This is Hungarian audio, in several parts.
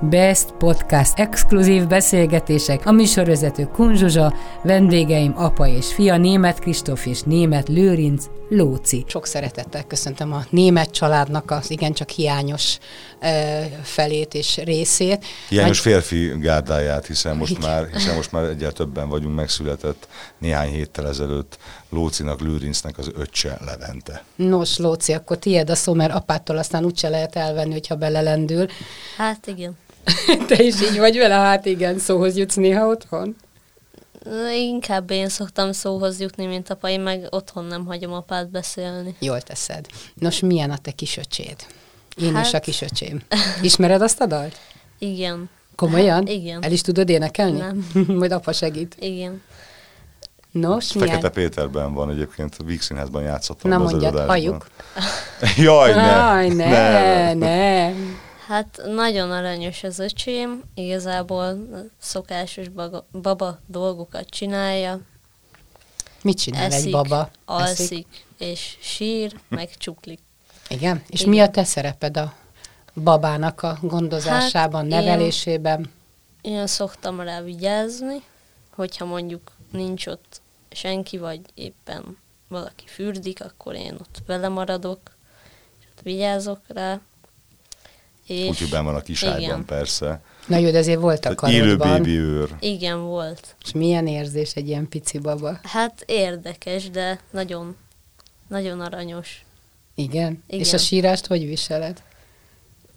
Best Podcast exkluzív beszélgetések, a műsorvezető Kunzsuzsa, vendégeim apa és fia, német Kristóf és német Lőrinc Lóci. Sok szeretettel köszöntöm a német családnak az igencsak hiányos ö, felét és részét. Hiányos Nagy... férfi gárdáját, hiszen most már, hiszen most már egyel többen vagyunk, megszületett néhány héttel ezelőtt Lócinak, Lőrincnek az öccse Levente. Nos, Lóci, akkor tiéd a szó, mert apától aztán úgyse lehet elvenni, hogyha belelendül. Hát igen. Te is így vagy vele? Hát igen, szóhoz jutsz néha otthon? Inkább én szoktam szóhoz jutni, mint apa, én meg otthon nem hagyom apát beszélni. Jól teszed. Nos, milyen a te kisöcséd? Én hát... is a kisöcsém. Ismered azt a dalt? Igen. Komolyan? Hát, igen. El is tudod énekelni? Nem. Majd apa segít. Igen. Nos, Fekete milyen? Péterben van egyébként, a Víg Színházban játszottam. Na mondjad, halljuk. Jaj, ne! Jaj, ne, ne. ne. Hát nagyon aranyos az öcsém, igazából szokásos baga, baba dolgokat csinálja, Mit csinál eszik, egy baba? alszik, Eszik? és sír, meg csuklik. Igen? És Igen. mi a te szereped a babának a gondozásában, Hát, nevelésében? Én szoktam rá vigyázni, hogyha mondjuk nincs ott senki, vagy éppen valaki fürdik, akkor én ott vele maradok, és ott vigyázok rá. És Úgyhogy benn van a kiságyban, igen. persze. Na jó, de azért volt a Élő karodban. bébi őr. Igen, volt. És milyen érzés egy ilyen pici baba? Hát érdekes, de nagyon, nagyon aranyos. Igen? Igen. És a sírást hogy viseled?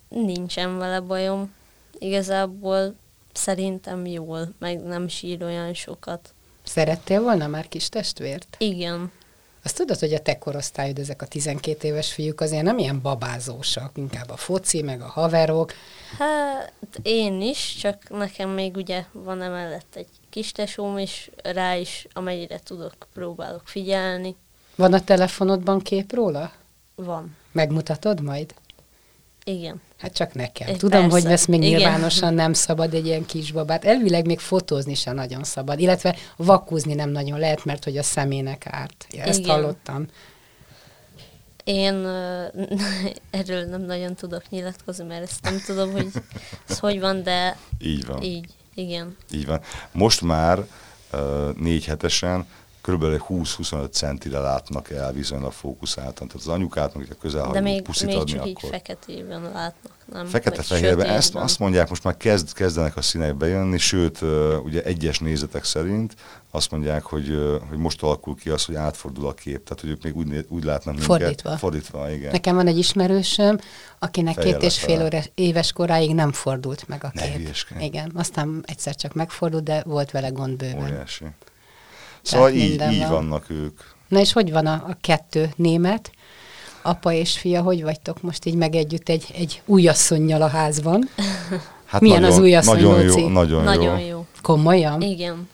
Nincsen vele bajom. Igazából szerintem jól, meg nem sír olyan sokat. Szerettél volna már kis testvért? Igen, Azt tudod, hogy a te korosztályod, ezek a 12 éves fiúk azért nem ilyen babázósak, inkább a foci, meg a haverok. hát én is, csak nekem még ugye van emellett egy kis tesóm, és rá is, amennyire tudok, próbálok figyelni. Van a telefonodban kép róla? Van. Megmutatod majd? Igen. Hát csak nekem. Eh, Tudom, persze. hogy ezt még Igen. nyilvánosan nem szabad egy ilyen kisbabát. Elvileg még fotózni sem nagyon szabad, illetve vakúzni nem nagyon lehet, mert hogy a szemének árt. Ja, ezt Igen. hallottam. Én ö, erről nem nagyon tudok nyilatkozni, mert ezt nem tudom, hogy ez hogy van, de Így van. így, igen. Így van. Most már uh, négy hetesen körülbelül 20-25 centire látnak el viszonylag fókuszáltan. Tehát az anyukát, hogyha közel De még, puszit még adni, csak így akkor... feketében látnak, nem? Fekete-fehérben, ezt azt mondják, most már kezd, kezdenek a színek bejönni, sőt, ugye egyes nézetek szerint azt mondják, hogy, hogy most alakul ki az, hogy átfordul a kép, tehát hogy ők még úgy, úgy látnak minket. Fordítva. Fordítva, igen. Nekem van egy ismerősöm, akinek Fejjel két és fél óra- éves koráig nem fordult meg a Ne kép. hülyeskedj. Igen, aztán egyszer csak megfordult, de volt vele gond bőven. Óriási. Szóval így, így van. vannak ők. Na és hogy van a, a kettő német? Apa és fia, hogy vagytok most így meg együtt egy, egy újasszonynal a házban? Hát Milyen az új asszony, Nagyon Lóci? jó, nagyon, Nagyon jó. jó. Komolyan? Igen.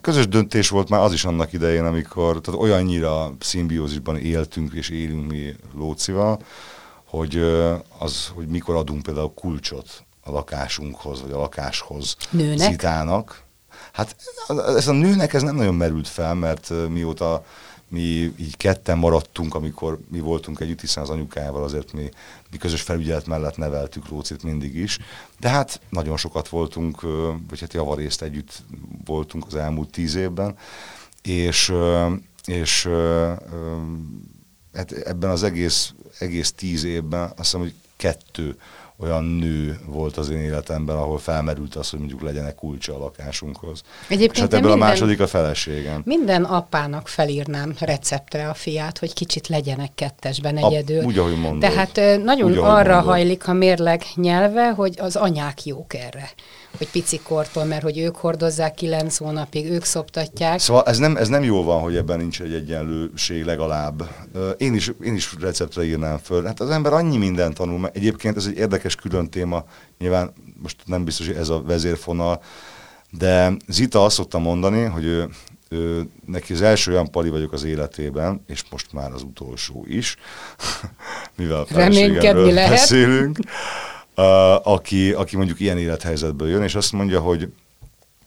Közös döntés volt már az is annak idején, amikor tehát olyannyira szimbiózisban éltünk és élünk mi Lócival, hogy az, hogy mikor adunk például kulcsot a lakásunkhoz, vagy a lakáshoz Nőnek? Zitának. Hát ez a nőnek ez nem nagyon merült fel, mert mióta mi így ketten maradtunk, amikor mi voltunk együtt, hiszen az anyukájával azért mi, mi közös felügyelet mellett neveltük Lócit mindig is. De hát nagyon sokat voltunk, vagy hát javarészt együtt voltunk az elmúlt tíz évben, és, és hát ebben az egész, egész tíz évben azt hiszem, hogy kettő olyan nő volt az én életemben, ahol felmerült az, hogy mondjuk legyenek kulcsa a lakásunkhoz. Egyébként és hát ebből minden- a második a feleségem. Minden apának felírnám receptre a fiát, hogy kicsit legyenek kettesben A- egyedül. úgy, ahogy mondod. Tehát nagyon Úgy, arra mondod. hajlik a mérleg nyelve, hogy az anyák jók erre. Hogy pici kortól, mert hogy ők hordozzák kilenc hónapig, ők szoptatják. Szóval ez nem, ez nem jó van, hogy ebben nincs egy egyenlőség legalább. Én is, én is receptre írnám föl. Hát az ember annyi mindent tanul. Egyébként ez egy érdekes külön téma. Nyilván most nem biztos, hogy ez a vezérfonal, De Zita azt szokta mondani, hogy ő, ő, neki az első olyan pali vagyok az életében, és most már az utolsó is, mivel a lehet. beszélünk, uh, aki, aki mondjuk ilyen élethelyzetből jön, és azt mondja, hogy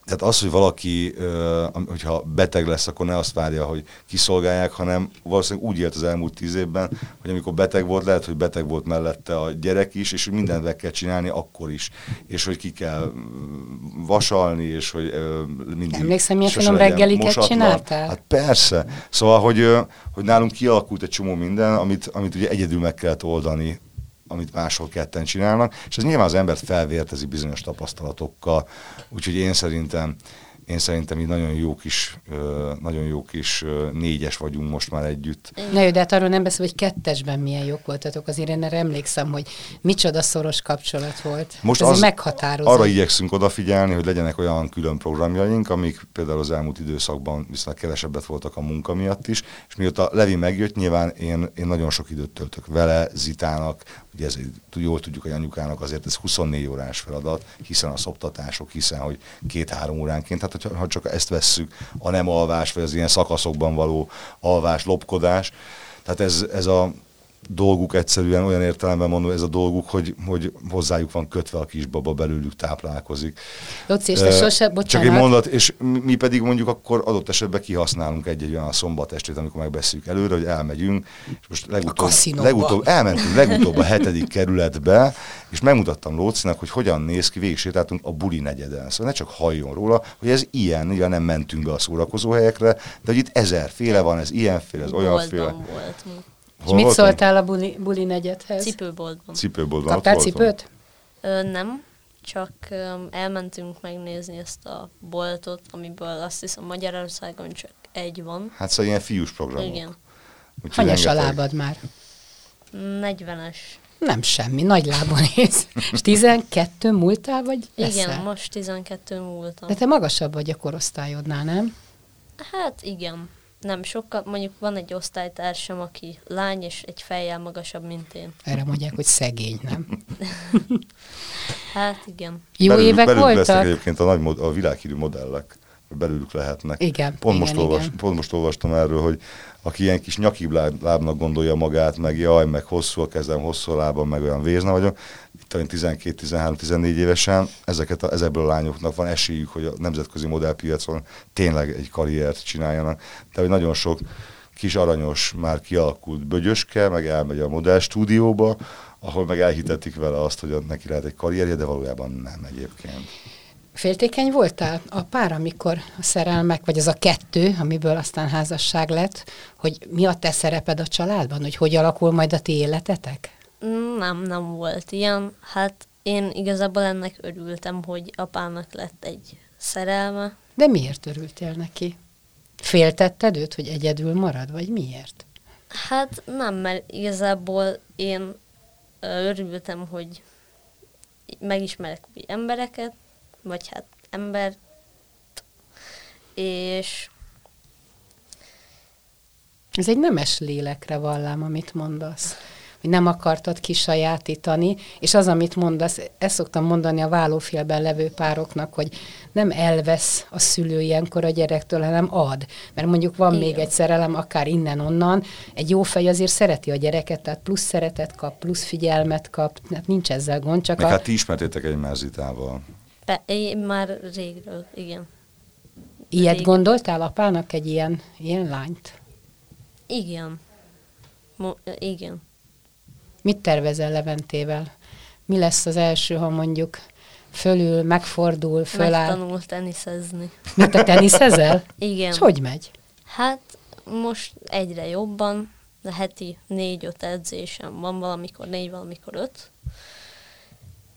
tehát az, hogy valaki, hogyha beteg lesz, akkor ne azt várja, hogy kiszolgálják, hanem valószínűleg úgy élt az elmúlt tíz évben, hogy amikor beteg volt, lehet, hogy beteg volt mellette a gyerek is, és hogy mindent meg kell csinálni akkor is. És hogy ki kell vasalni, és hogy mindig... Emlékszem, milyen finom reggeliket csináltál? Hát persze. Szóval, hogy, hogy nálunk kialakult egy csomó minden, amit, amit ugye egyedül meg kellett oldani amit máshol ketten csinálnak, és ez nyilván az embert felvértezi bizonyos tapasztalatokkal, úgyhogy én szerintem én szerintem így nagyon jó kis, nagyon jó kis négyes vagyunk most már együtt. Na jó, de hát arról nem beszél, hogy kettesben milyen jók voltatok. Azért én erre emlékszem, hogy micsoda szoros kapcsolat volt. Most Ez az, meghatározó. Arra igyekszünk odafigyelni, hogy legyenek olyan külön programjaink, amik például az elmúlt időszakban viszonylag kevesebbet voltak a munka miatt is, és mióta Levi megjött, nyilván én, én nagyon sok időt töltök vele, Zitának, ugye ez, jól tudjuk, hogy anyukának azért ez 24 órás feladat, hiszen a szoptatások, hiszen, hogy két-három óránként, tehát ha csak ezt vesszük, a nem alvás, vagy az ilyen szakaszokban való alvás, lopkodás, tehát ez, ez a dolguk egyszerűen olyan értelemben mondom, ez a dolguk, hogy, hogy hozzájuk van kötve a kisbaba, belőlük táplálkozik. Loci, és te sose, bocsánat. Csak egy mondat, és mi pedig mondjuk akkor adott esetben kihasználunk egy-egy olyan szombat estét, amikor megbeszéljük előre, hogy elmegyünk, és most legutóbb, legutóbb elmentünk legutóbb a hetedik kerületbe, és megmutattam Lócinak, hogy hogyan néz ki, végigsétáltunk a buli negyeden. Szóval ne csak halljon róla, hogy ez ilyen, ugye nem mentünk be a szórakozó helyekre, de hogy itt ezerféle van, ez ilyenféle, ez olyanféle. Volt. És mit voltam? szóltál a buli, buli negyedhez? Cipőboltban. Cipőboltban. Kaptál cipőt? Ö, nem, csak ö, elmentünk megnézni ezt a boltot, amiből azt hiszem Magyarországon csak egy van. Hát szóval ilyen fiús programok. Igen. Hanyas a lábad már? 40-es. Nem semmi, nagy lábon néz. És 12 múltál, vagy leszel? Igen, most 12 múltam. De te magasabb vagy a korosztályodnál, nem? Hát igen nem sokkal, mondjuk van egy osztálytársam, aki lány, és egy fejjel magasabb, mint én. Erre mondják, hogy szegény, nem? hát igen. Jó belül, évek belül voltak? egyébként a, nagy, a világhírű modellek, belülük lehetnek. Igen, pont, igen, most olvas, igen. pont most olvastam erről, hogy aki ilyen kis nyakibb lábnak gondolja magát, meg jaj, meg hosszú a kezem, hosszú a lábam, meg olyan vézna vagyok, itt 12-13-14 évesen, ezeket a, ezekből a lányoknak van esélyük, hogy a nemzetközi modellpiacon tényleg egy karriert csináljanak. De hogy nagyon sok kis aranyos, már kialakult bögyöske, meg elmegy a modell stúdióba, ahol meg elhitetik vele azt, hogy neki lehet egy karrierje, de valójában nem egyébként. Féltékeny voltál a pár, amikor a szerelmek, vagy az a kettő, amiből aztán házasság lett, hogy mi a te szereped a családban, hogy hogy alakul majd a ti életetek? Nem, nem volt ilyen. Hát én igazából ennek örültem, hogy apának lett egy szerelme. De miért örültél neki? Féltetted őt, hogy egyedül marad, vagy miért? Hát nem, mert igazából én örültem, hogy megismerek új embereket, vagy hát ember, és... Ez egy nemes lélekre vallám, amit mondasz hogy nem akartad kisajátítani, és az, amit mondasz, ezt szoktam mondani a vállófélben levő pároknak, hogy nem elvesz a szülő ilyenkor a gyerektől, hanem ad. Mert mondjuk van Igen. még egy szerelem, akár innen-onnan, egy jó fej azért szereti a gyereket, tehát plusz szeretet kap, plusz figyelmet kap, hát nincs ezzel gond, csak Meg a... hát ti ismertétek egy mázitával. Be, én már régről, igen. Ilyet Régen. gondoltál apának egy ilyen, ilyen lányt? Igen. Mo- igen. Mit tervezel Leventével? Mi lesz az első, ha mondjuk fölül, megfordul, föláll? Megtanul teniszezni. Mit te teniszezel? Igen. És hogy megy? Hát most egyre jobban, de heti négy-öt edzésem van, valamikor négy, valamikor öt.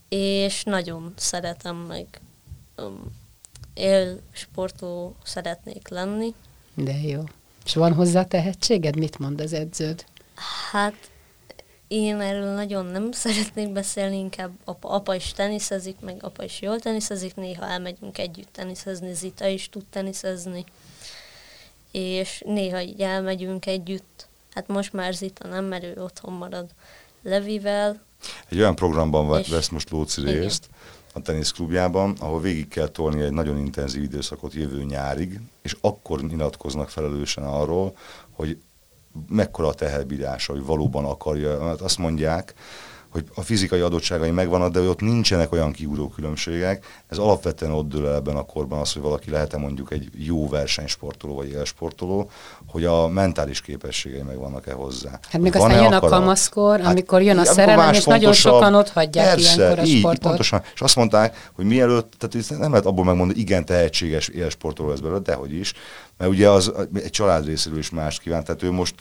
És nagyon szeretem meg um, él sportoló szeretnék lenni. De jó. És van hozzá tehetséged? Mit mond az edződ? Hát én erről nagyon nem szeretnék beszélni, inkább apa, apa is teniszezik, meg apa is jól teniszezik, néha elmegyünk együtt teniszezni, Zita is tud teniszezni, és néha így elmegyünk együtt. Hát most már Zita nem, mert ő otthon marad Levivel. Egy olyan programban és vesz most Lóci részt, a teniszklubjában, ahol végig kell tolni egy nagyon intenzív időszakot jövő nyárig, és akkor nyilatkoznak felelősen arról, hogy mekkora a teherbírása, hogy valóban akarja, mert azt mondják, hogy a fizikai adottságai megvannak, de ott nincsenek olyan kiugró különbségek. Ez alapvetően ott dől el ebben a korban az, hogy valaki lehet-e mondjuk egy jó versenysportoló vagy élsportoló, hogy a mentális képességei megvannak-e hozzá. Hát még aztán jön a kamaszkor, hát, amikor jön a szerelem, és nagyon sokan ott hagyják persze, ilyenkor a így, sportot. pontosan. És azt mondták, hogy mielőtt, tehát nem lehet abból megmondani, igen, tehetséges élsportoló ez belőle, dehogy is, mert ugye az egy család részéről is más kívánt, tehát ő most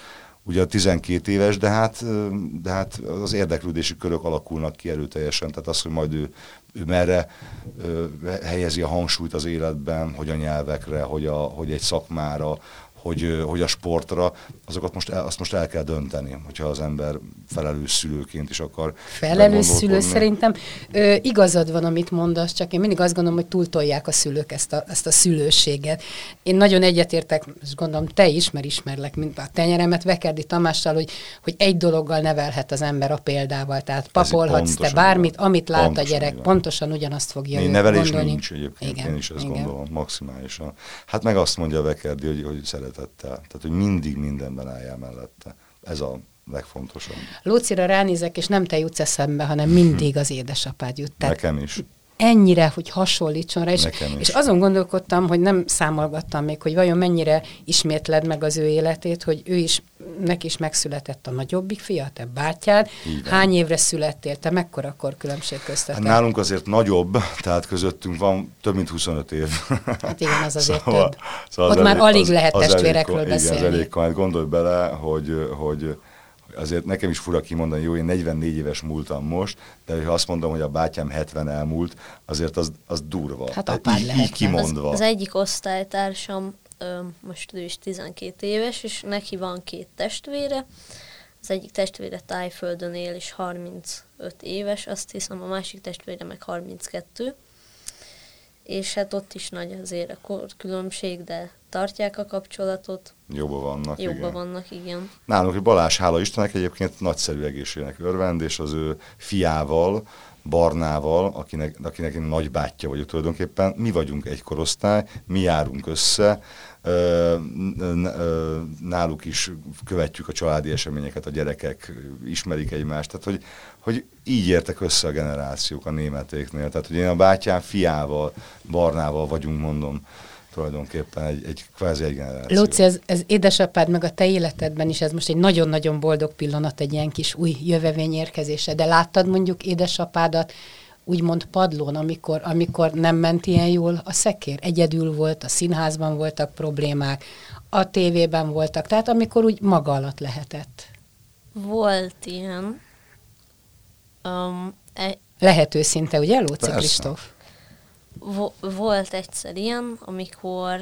ugye a 12 éves, de hát, de hát az érdeklődési körök alakulnak ki erőteljesen, tehát az, hogy majd ő, ő merre ö, helyezi a hangsúlyt az életben, hogy a nyelvekre, hogy, a, hogy egy szakmára, hogy, hogy a sportra, azokat most el, azt most el kell dönteni, hogyha az ember felelős szülőként is akar. Felelős szülő szerintem ö, igazad van, amit mondasz, csak én mindig azt gondolom, hogy túltolják a szülők ezt a, ezt a szülőséget. Én nagyon egyetértek, és gondolom te is, mert ismerlek, mint a tenyeremet, Vekerdi Tamással, hogy, hogy egy dologgal nevelhet az ember a példával. Tehát papolhatsz te bármit, van. amit lát pontosan a gyerek, van. pontosan ugyanazt fogja Én nevelés gondolni. nincs egyébként, igen, én is ezt igen. gondolom maximálisan. Hát meg azt mondja Vekerdi, hogy, hogy szeret szeretettel. Tehát, hogy mindig mindenben álljál mellette. Ez a legfontosabb. Lócira ránézek, és nem te jutsz eszembe, hanem mindig az édesapád jut. Tehát Nekem is ennyire, hogy hasonlítson rá, és, és azon gondolkodtam, hogy nem számolgattam még, hogy vajon mennyire ismétled meg az ő életét, hogy ő is, neki is megszületett a nagyobbik fia, te bátyád. Hány évre születtél, te mekkora akkor különbség köztetek? Hát nálunk azért nagyobb, tehát közöttünk van több mint 25 év. Hát igen, az azért szóval, több. Szóval Ott az már elég, alig az, lehet az testvérekről elég, beszélni. Igen, az elég, hát gondolj bele, hogy, hogy azért nekem is fura kimondani, jó, én 44 éves múltam most, de ha azt mondom, hogy a bátyám 70 elmúlt, azért az, az durva. Hát apád így, így kimondva. Az, az egyik osztálytársam, most ő is 12 éves, és neki van két testvére, az egyik testvére tájföldön él, és 35 éves, azt hiszem a másik testvére meg 32, és hát ott is nagy azért a különbség, de tartják a kapcsolatot. Jobban vannak, Jobban igen. vannak, igen. Nálunk, Balázs, hála Istennek egyébként nagyszerű egészségnek örvend, és az ő fiával, Barnával, akinek, akinek én nagybátyja vagyok tulajdonképpen, mi vagyunk egy korosztály, mi járunk össze, náluk is követjük a családi eseményeket, a gyerekek ismerik egymást, tehát hogy, hogy így értek össze a generációk a németéknél. Tehát, hogy én a bátyám fiával, Barnával vagyunk, mondom, tulajdonképpen egy, egy kvázi egy generáció. Lóci, ez, ez édesapád meg a te életedben is, ez most egy nagyon-nagyon boldog pillanat, egy ilyen kis új jövevény érkezése, de láttad mondjuk édesapádat úgymond padlón, amikor, amikor nem ment ilyen jól a szekér? Egyedül volt, a színházban voltak problémák, a tévében voltak, tehát amikor úgy maga alatt lehetett. Volt ilyen. Um, e- Lehet őszinte, ugye, Lóci Kristóf? Vo- volt egyszer ilyen, amikor,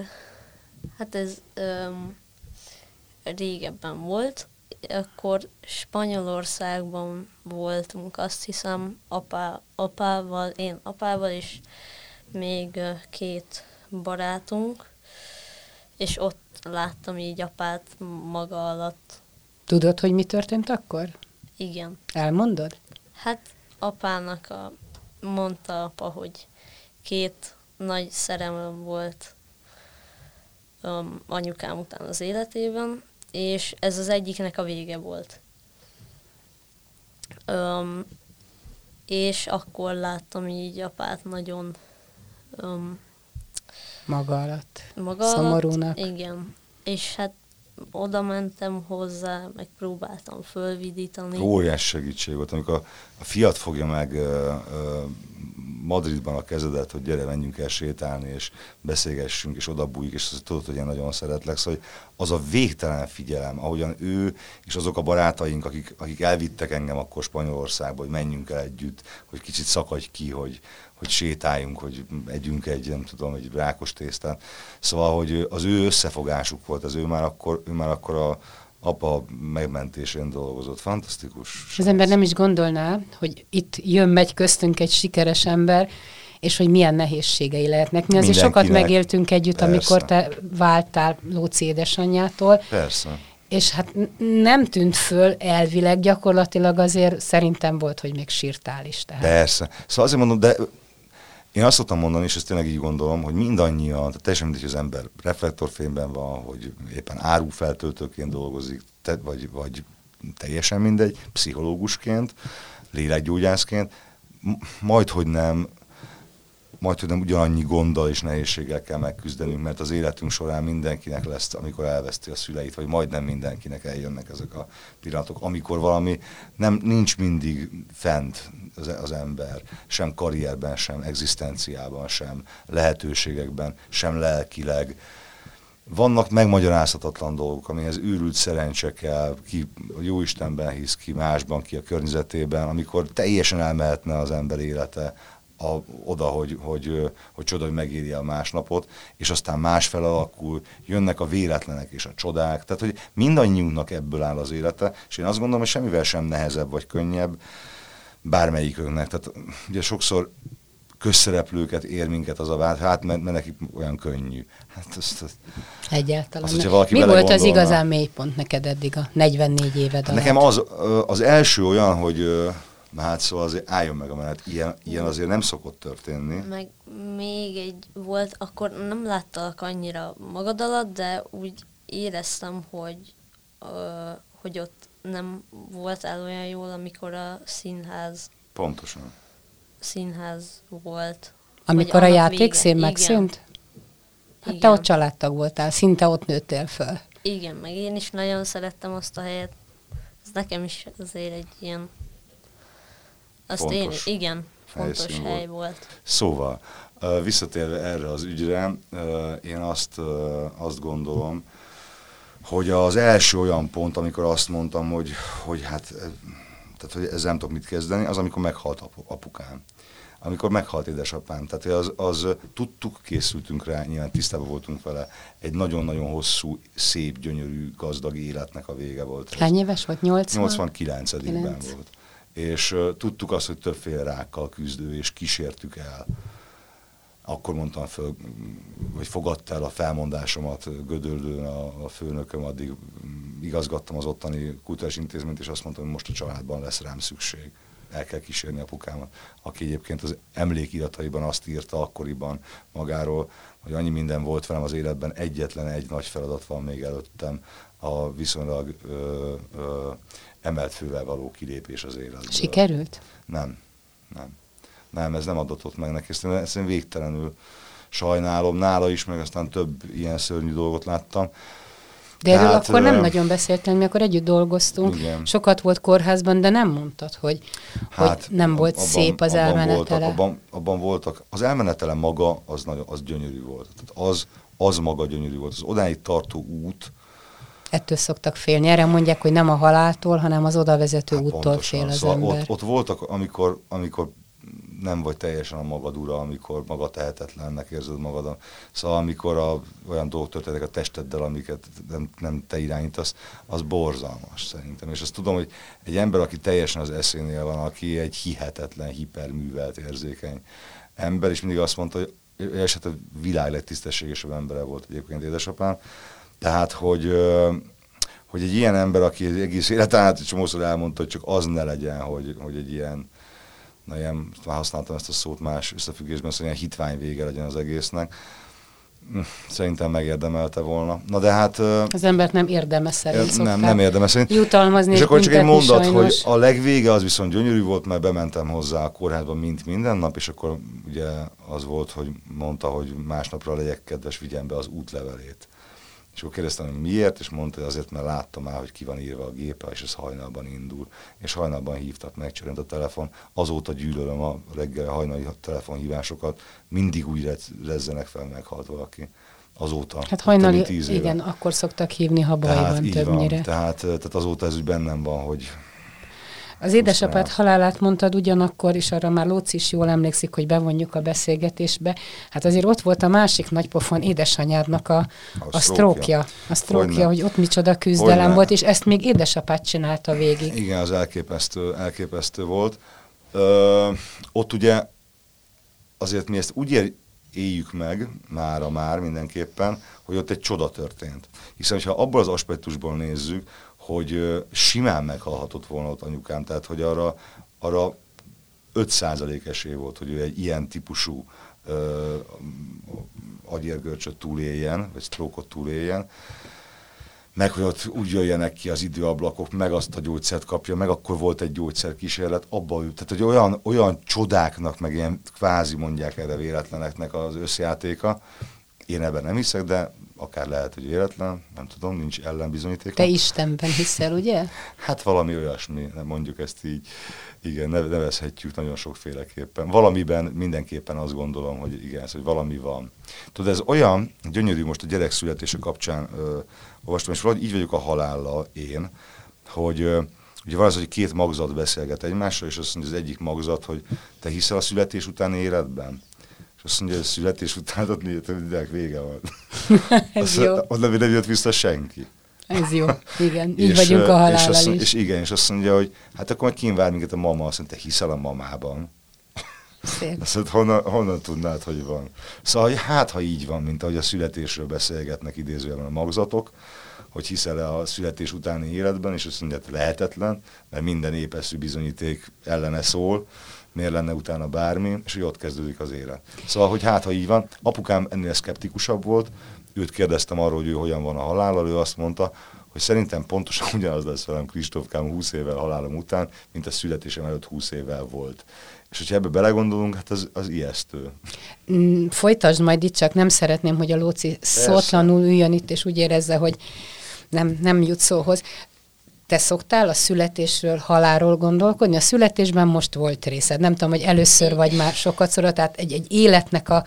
hát ez um, régebben volt, akkor Spanyolországban voltunk, azt hiszem, apá, apával, én apával, és még két barátunk, és ott láttam így apát maga alatt. Tudod, hogy mi történt akkor? Igen. Elmondod? Hát apának a, mondta apa, hogy két nagy szerelem volt um, anyukám után az életében, és ez az egyiknek a vége volt. Um, és akkor láttam így apát nagyon um, maga alatt, maga szomorúnak. Alatt, igen. És hát oda mentem hozzá, meg próbáltam fölvidítani. Óriás segítség volt, amikor a, fiat fogja meg Madridban a kezedet, hogy gyere, menjünk el sétálni, és beszélgessünk, és oda bújik, és tudod, hogy én nagyon szeretlek, szóval az a végtelen figyelem, ahogyan ő és azok a barátaink, akik, akik elvittek engem akkor Spanyolországba, hogy menjünk el együtt, hogy kicsit szakadj ki, hogy, hogy sétáljunk, hogy együnk egy, nem tudom, egy rákos tésztán. Szóval, hogy az ő összefogásuk volt, az ő már akkor, ő már akkor a, apa megmentésén dolgozott. Fantasztikus. Az ember nem is gondolná, hogy itt jön-megy köztünk egy sikeres ember, és hogy milyen nehézségei lehetnek. Mi azért sokat megéltünk együtt, Persze. amikor te váltál Lóci édesanyjától. Persze. És hát nem tűnt föl elvileg, gyakorlatilag azért szerintem volt, hogy még sírtál is. Tehát. Persze. Szóval azért mondom, de Én azt szoktam mondani, és ezt tényleg így gondolom, hogy mindannyian, tehát teljesen mindegy, hogy az ember reflektorfényben van, hogy éppen árufeltöltőként dolgozik, te, vagy, vagy teljesen mindegy, pszichológusként, lélekgyógyászként, majd, hogy nem majd nem ugyanannyi gonddal és nehézséggel kell megküzdenünk, mert az életünk során mindenkinek lesz, amikor elveszti a szüleit, vagy majdnem mindenkinek eljönnek ezek a pillanatok, amikor valami nem, nincs mindig fent az, az ember, sem karrierben, sem egzisztenciában, sem lehetőségekben, sem lelkileg. Vannak megmagyarázhatatlan dolgok, amihez őrült szerencse kell, ki a jó Istenben hisz, ki másban, ki a környezetében, amikor teljesen elmehetne az ember élete, a, oda, hogy, hogy, hogy csoda, hogy megéri a másnapot, és aztán másfel alakul, jönnek a véletlenek és a csodák, tehát hogy mindannyiunknak ebből áll az élete, és én azt gondolom, hogy semmivel sem nehezebb vagy könnyebb bármelyikünknek. Tehát ugye sokszor közszereplőket ér minket az a vád, hát mert, mert nekik olyan könnyű. Hát azt, azt, Egyáltalán. Azt, Mi volt az igazán mélypont neked eddig a 44 éved alatt? Nekem az, az első olyan, hogy Na hát szóval azért álljon meg a menet, ilyen, ilyen azért nem szokott történni. Meg még egy volt, akkor nem láttalak annyira magad alatt, de úgy éreztem, hogy, ö, hogy ott nem volt el olyan jól, amikor a színház... Pontosan. Színház volt. Amikor a játékszín megszűnt? Hát Igen. te ott családtag voltál, szinte ott nőttél föl. Igen, meg én is nagyon szerettem azt a helyet. Ez nekem is azért egy ilyen azt fontos én, igen, fontos hely volt. volt. Szóval, visszatérve erre az ügyre, én azt, azt gondolom, hogy az első olyan pont, amikor azt mondtam, hogy, hogy hát, tehát, hogy ezzel nem tudok mit kezdeni, az, amikor meghalt apukám. Amikor meghalt édesapám. Tehát az, az tudtuk, készültünk rá, nyilván tisztában voltunk vele. Egy nagyon-nagyon hosszú, szép, gyönyörű, gazdag életnek a vége volt. Hány éves volt? 80? 89-ben volt és tudtuk azt, hogy többféle rákkal küzdő, és kísértük el. Akkor mondtam föl, vagy fogadta el a felmondásomat Gödöldőn a, a főnököm, addig igazgattam az ottani kultúrás intézményt, és azt mondtam, hogy most a családban lesz rám szükség. El kell kísérni apukámat, aki egyébként az emlékirataiban azt írta akkoriban magáról, hogy annyi minden volt velem az életben, egyetlen egy nagy feladat van még előttem, a viszonylag ö, ö, emelt fővel való kilépés az életből. Sikerült? Nem, nem. Nem, ez nem adott meg neki. Ezt én, ezt én végtelenül sajnálom. Nála is, meg aztán több ilyen szörnyű dolgot láttam. De erről Tehát, akkor nem nagyon beszéltem, mi akkor együtt dolgoztunk. Igen. Sokat volt kórházban, de nem mondtad, hogy, hát, hogy nem volt abban, szép az abban elmenetele. Voltak, abban, abban voltak. Az elmenetele maga az, nagyon, az gyönyörű volt. Tehát az, az maga gyönyörű volt. Az odáig tartó út, ettől szoktak félni. Erre mondják, hogy nem a haláltól, hanem az odavezető hát úttól pontosan. fél az szóval ember. Ott, ott voltak, amikor, amikor nem vagy teljesen a magad ura, amikor maga tehetetlennek érzed magad. Szóval amikor a, olyan dolgok történtek a testeddel, amiket nem, nem te irányítasz, az borzalmas szerintem. És azt tudom, hogy egy ember, aki teljesen az eszénél van, aki egy hihetetlen, hiperművelt, érzékeny ember, és mindig azt mondta, hogy eset a világ legtisztességesebb embere volt egyébként édesapám, tehát, hogy, hogy egy ilyen ember, aki egész életen át csomószor elmondta, hogy csak az ne legyen, hogy, hogy egy ilyen, na ilyen, már használtam ezt a szót más összefüggésben, szóval ilyen hitvány vége legyen az egésznek. Hm, szerintem megérdemelte volna. Na de hát... Az embert nem érdemes szerint Nem, nem érdemes szerint. Jutalmazni és akkor csak egy mondat, sajnos. hogy a legvége az viszont gyönyörű volt, mert bementem hozzá a kórházba mint minden nap, és akkor ugye az volt, hogy mondta, hogy másnapra legyek kedves, vigyem be az útlevelét. És akkor kérdeztem, hogy miért, és mondta, hogy azért, mert láttam már, hogy ki van írva a gépe, és ez hajnalban indul. És hajnalban hívtak, megcsörönt a telefon. Azóta gyűlölöm a reggel hajnali telefonhívásokat, mindig úgy rezzenek fel, meghalt valaki. Azóta. Hát hajnali, igen, akkor szoktak hívni, ha baj tehát van többnyire. Van, tehát, tehát azóta ez úgy bennem van, hogy az édesapád halálát mondtad ugyanakkor, és arra már Lóci is jól emlékszik, hogy bevonjuk a beszélgetésbe. Hát azért ott volt a másik nagypofon édesanyádnak a, a, a sztrókja. A sztrókja, hogy ott micsoda küzdelem Hogyne. volt, és ezt még édesapád csinálta végig. Igen, az elképesztő, elképesztő volt. Ö, ott ugye azért mi ezt úgy éljük meg, mára már mindenképpen, hogy ott egy csoda történt. Hiszen, ha abból az aspektusból nézzük, hogy simán meghalhatott volna ott anyukám, tehát hogy arra, arra 5% esély volt, hogy ő egy ilyen típusú ö, agyérgörcsöt túléljen, vagy sztrókot túléljen, meg hogy ott úgy jöjjenek ki az időablakok, meg azt a gyógyszert kapja, meg akkor volt egy gyógyszerkísérlet, abba ült. Tehát, hogy olyan, olyan csodáknak, meg ilyen kvázi mondják erre véletleneknek az összjátéka, én ebben nem hiszek, de akár lehet, hogy véletlen, nem tudom, nincs ellenbizonyíték. Te Istenben hiszel, ugye? Hát valami olyasmi, mondjuk ezt így, igen, nevezhetjük nagyon sokféleképpen. Valamiben mindenképpen azt gondolom, hogy igen, hogy valami van. Tudod, ez olyan gyönyörű most a gyerek születése kapcsán ö, olvastam, és valahogy így vagyok a halállal én, hogy ö, ugye van az, hogy két magzat beszélget egymással, és azt mondja az egyik magzat, hogy te hiszel a születés utáni életben? Azt mondja, hogy születés után ott mindenek vége van. Ez azt, jó. Onnan nem jött vissza senki. Ez jó, igen. Így és, vagyunk a halállal és, azt, is. és igen, és azt mondja, hogy hát akkor majd kínvár minket a mama, azt mondja, te hiszel a mamában. Szép. Azt mondja, honnan, honnan tudnád, hogy van? Szóval, hogy hát, ha így van, mint ahogy a születésről beszélgetnek idézőjelben a magzatok, hogy hiszel-e a születés utáni életben, és azt mondja, hogy lehetetlen, mert minden épeszű bizonyíték ellene szól, miért lenne utána bármi, és hogy ott kezdődik az élet. Szóval, hogy hát, ha így van, apukám ennél szkeptikusabb volt, őt kérdeztem arról, hogy ő hogyan van a halállal, ő azt mondta, hogy szerintem pontosan ugyanaz lesz velem Kristófkám 20 évvel halálom után, mint a születésem előtt 20 évvel volt. És hogyha ebbe belegondolunk, hát az, az ijesztő. Mm, Folytasd majd itt, csak nem szeretném, hogy a Lóci szótlanul üljön itt, és úgy érezze, hogy nem, nem jut szóhoz. Te szoktál a születésről, halálról gondolkodni? A születésben most volt részed. Nem tudom, hogy először vagy már sokat szóra, tehát egy, egy életnek a...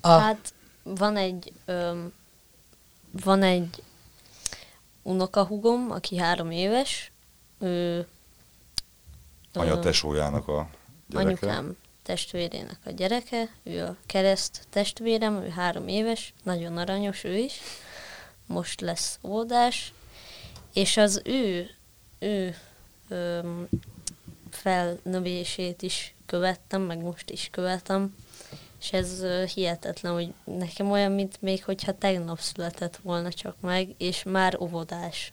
a Hát van egy, öm, van egy unokahugom, aki három éves, ő Anya tesójának a gyereke. anyukám testvérének a gyereke, ő a kereszt testvérem, ő három éves, nagyon aranyos ő is, most lesz óvodás, és az ő, ő öm, felnövését is követtem, meg most is követem, és ez ö, hihetetlen, hogy nekem olyan, mint még hogyha tegnap született volna csak meg, és már óvodás.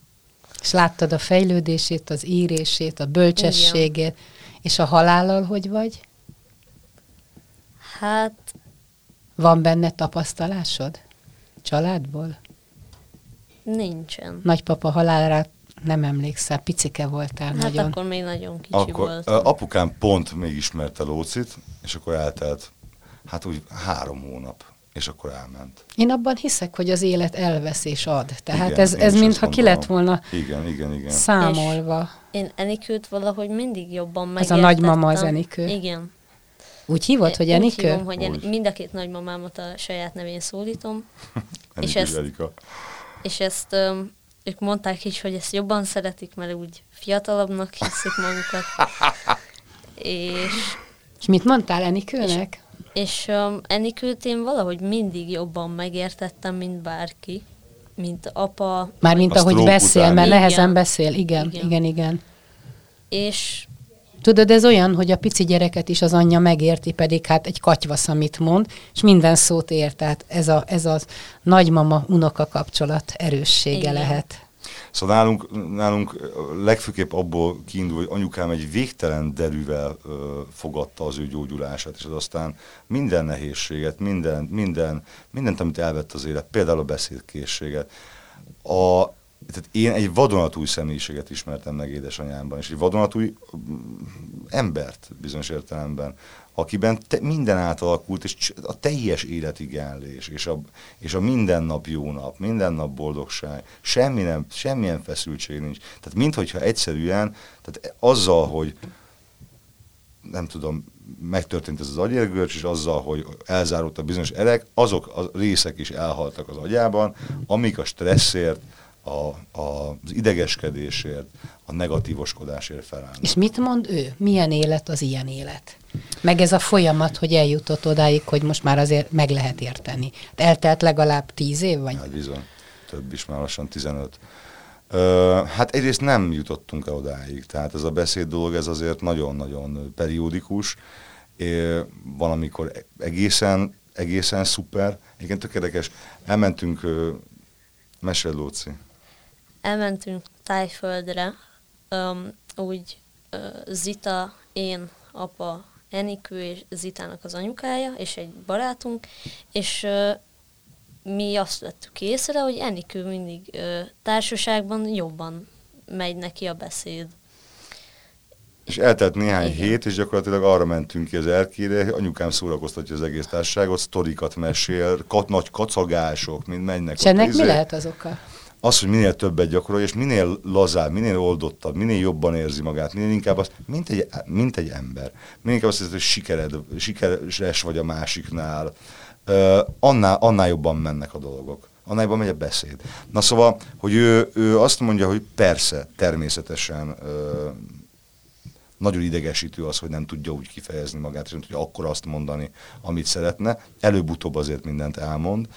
és láttad a fejlődését, az írését, a bölcsességét, és a halállal hogy vagy? Hát Van benne tapasztalásod? Családból? nincsen. Nagypapa halálára nem emlékszel, picike voltál Hát nagyon. akkor még nagyon kicsi Akkor voltam. ö, apukám pont még ismerte Lócit, és akkor eltelt, hát úgy három hónap, és akkor elment. Én abban hiszek, hogy az élet elvesz és ad. Tehát Igen, ez, ez mintha ki lett volna Igen, igen, igen. számolva. Én Enikőt valahogy mindig jobban Az megértettem. a nagymama az Enikő? Igen. Úgy hívod, hogy Úgy Enikő? hívom, hogy Úgy. en- mind a két nagymamámat a saját nevén szólítom, és ezt- és ezt öm, ők mondták is, hogy ezt jobban szeretik, mert úgy fiatalabbnak hiszik magukat. és És mit mondtál Enikőnek? és um, Enikőt én valahogy mindig jobban megértettem, mint bárki. Mint apa. Mármint A ahogy beszél, után. mert Igen. nehezen beszél. Igen, Igen. igen, igen. És Tudod, ez olyan, hogy a pici gyereket is az anyja megérti, pedig hát egy katyvasz, amit mond, és minden szót ért. Tehát ez, a, ez az nagymama-unoka kapcsolat erőssége Igen. lehet. Szóval nálunk, nálunk legfőképp abból kiindul, hogy anyukám egy végtelen derűvel ö, fogadta az ő gyógyulását, és az aztán minden nehézséget, minden, minden, mindent, amit elvett az élet, például a beszédkészséget. A, tehát én egy vadonatúj személyiséget ismertem meg édesanyámban, és egy vadonatúj mm, embert bizonyos értelemben, akiben te, minden átalakult, és a teljes életigállés, és a, és a mindennap jó nap, minden nap boldogság, semmi nem, semmilyen feszültség nincs. Tehát minthogyha egyszerűen, tehát azzal, hogy nem tudom, megtörtént ez az agyérgörcs, és azzal, hogy elzárult bizonyos erek, azok a részek is elhaltak az agyában, amik a stresszért, a, a, az idegeskedésért, a negatívoskodásért felállnak. És mit mond ő? Milyen élet az ilyen élet? Meg ez a folyamat, hogy eljutott odáig, hogy most már azért meg lehet érteni. Eltelt legalább tíz év, vagy? Hát bizony, több is, már lassan 15. Ö, hát egyrészt nem jutottunk el odáig, tehát ez a beszéd dolog, ez azért nagyon-nagyon periódikus. É, van, amikor egészen, egészen szuper. Igen, tök érdekes. Elmentünk, ö, mesélj Lóci. Elmentünk Tájföldre, um, úgy uh, Zita, én, apa Enikő és Zitának az anyukája, és egy barátunk, és ö, mi azt vettük észre, hogy Enikő mindig ö, társaságban jobban megy neki a beszéd. És eltelt néhány Igen. hét, és gyakorlatilag arra mentünk ki az erkére, anyukám szórakoztatja az egész társaságot, sztorikat mesél, kat, nagy kacagások, mind mennek. És ennek mi izé. lehet az oka? Az, hogy minél többet gyakorol, és minél lazább, minél oldottabb, minél jobban érzi magát, minél inkább azt, mint egy, mint egy ember. Minél inkább azt hiszed, hogy sikered, sikeres vagy a másiknál, uh, annál, annál jobban mennek a dolgok. Annál jobban megy a beszéd. Na szóval, hogy ő, ő azt mondja, hogy persze, természetesen uh, nagyon idegesítő az, hogy nem tudja úgy kifejezni magát, és nem tudja akkor azt mondani, amit szeretne. Előbb-utóbb azért mindent elmond. Ö,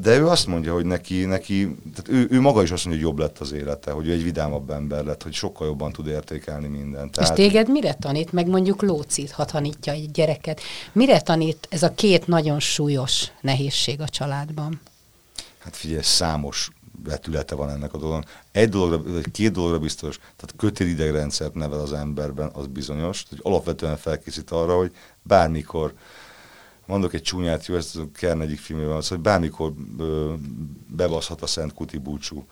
De ő azt mondja, hogy neki, neki tehát ő, ő maga is azt mondja, hogy jobb lett az élete, hogy ő egy vidámabb ember lett, hogy sokkal jobban tud értékelni mindent. És téged mire tanít, meg mondjuk Lócit, ha tanítja egy gyereket, mire tanít ez a két nagyon súlyos nehézség a családban? Hát figyelj, számos vetülete van ennek a dolognak. Egy dologra, vagy két dologra biztos, tehát kötélidegrendszert nevel az emberben, az bizonyos, hogy alapvetően felkészít arra, hogy bármikor, mondok egy csúnyát, jó, ezt a Kern egyik filmében szó, hogy bármikor ö, bebaszhat a Szent Kuti búcsú.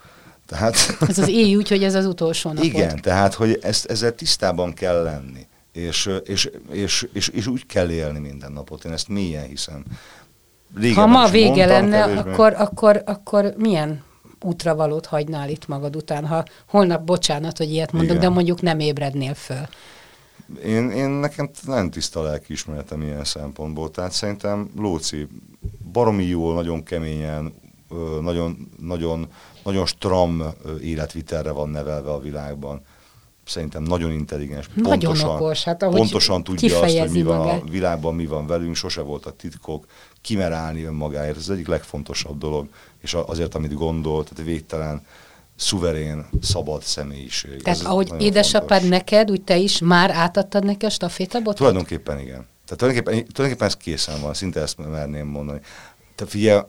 Tehát, Ez az éj úgy, hogy ez az utolsó napod. igen, tehát, hogy ezt, ezzel tisztában kell lenni. És, és, és, és, és, úgy kell élni minden napot. Én ezt mélyen hiszem. Régen Ha ma vége mondtam, lenne, kevésbé. akkor, akkor, akkor milyen útravalót hagynál itt magad után, ha holnap, bocsánat, hogy ilyet mondok, Igen. de mondjuk nem ébrednél föl. Én, én nekem nem tiszta lelkiismeretem ilyen szempontból, tehát szerintem Lóci baromi jól, nagyon keményen, nagyon, nagyon, nagyon stram életvitelre van nevelve a világban. Szerintem nagyon intelligens, Nagyon pontosan, okos, hát pontosan tudja azt, hogy mi van magát. a világban, mi van velünk, sose voltak titkok, kimer állni önmagáért, ez az egyik legfontosabb dolog, és azért, amit gondol, tehát végtelen, szuverén, szabad személyiség. Tehát Ez ahogy édesapád fontos. neked, úgy te is már átadtad neki a stafétabotot? Tulajdonképpen igen. Tehát tulajdonképpen, tulajdonképpen ez készen van, szinte ezt merném mondani. Te figyelj,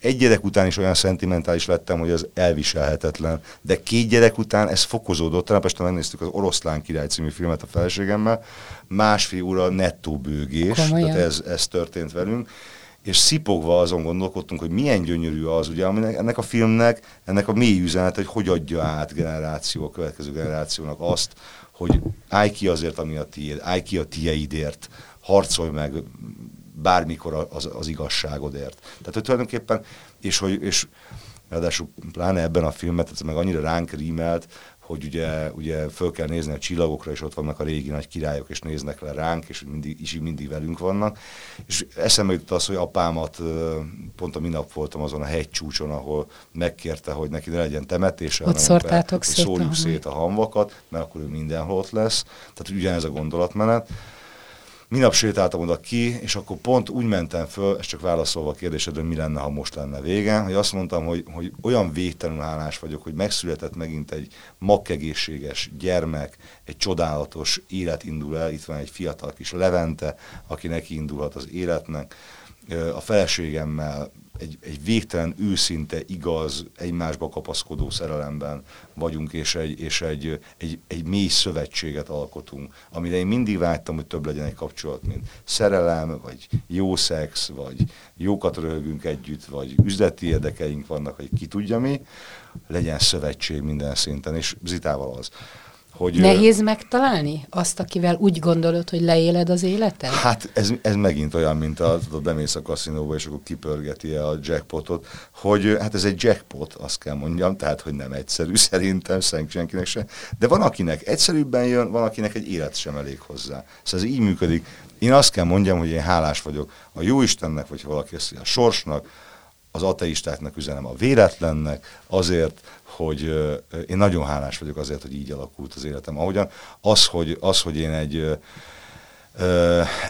egy gyerek után is olyan szentimentális lettem, hogy az elviselhetetlen, de két gyerek után ez fokozódott. Tegnap este megnéztük az Oroszlán király című filmet a feleségemmel, másfél óra nettó bőgés, Komolyan? tehát ez, ez történt velünk, és szipogva azon gondolkodtunk, hogy milyen gyönyörű az, ugye, aminek, ennek a filmnek, ennek a mély üzenet, hogy hogy adja át generáció, a következő generációnak azt, hogy állj ki azért, ami a tiéd, állj ki a tieidért, harcolj meg bármikor az, az igazságodért. Tehát, hogy tulajdonképpen, és hogy, és ráadásul pláne ebben a filmet, ez meg annyira ránk rímelt, hogy ugye, ugye föl kell nézni a csillagokra, és ott vannak a régi nagy királyok, és néznek le ránk, és mindig, és mindig velünk vannak. És eszembe jutott az, hogy apámat, pont a minap voltam azon a hegycsúcson, ahol megkérte, hogy neki ne legyen temetése, Ott szórtátok hogy szét a szórjuk szét a hamvakat, mert akkor ő mindenhol ott lesz. Tehát ugyanez a gondolatmenet. Minap sétáltam oda ki, és akkor pont úgy mentem föl, és csak válaszolva a kérdésedre, mi lenne, ha most lenne vége, hogy azt mondtam, hogy, hogy olyan végtelenül hálás vagyok, hogy megszületett megint egy makkegészséges gyermek, egy csodálatos élet indul el, itt van egy fiatal kis Levente, aki neki indulhat az életnek, a feleségemmel egy, egy végtelen, őszinte, igaz, egymásba kapaszkodó szerelemben vagyunk, és egy, és egy, egy, egy mély szövetséget alkotunk, amire én mindig vágytam, hogy több legyen egy kapcsolat, mint szerelem, vagy jó szex, vagy jókat röhögünk együtt, vagy üzleti érdekeink vannak, vagy ki tudja mi, legyen szövetség minden szinten, és Zitával az. Hogy, Nehéz megtalálni azt, akivel úgy gondolod, hogy leéled az életed? Hát ez, ez megint olyan, mint a, tudod, bemész a kaszinóba, és akkor kipörgeti a jackpotot, hogy hát ez egy jackpot, azt kell mondjam, tehát, hogy nem egyszerű szerintem, senkinek sem. De van, akinek egyszerűbben jön, van, akinek egy élet sem elég hozzá. Szóval ez így működik. Én azt kell mondjam, hogy én hálás vagyok a Jóistennek, vagy ha valaki a sorsnak, az ateistáknak üzenem a véletlennek, azért, hogy én nagyon hálás vagyok azért, hogy így alakult az életem. Ahogyan az, hogy, az, hogy én egy,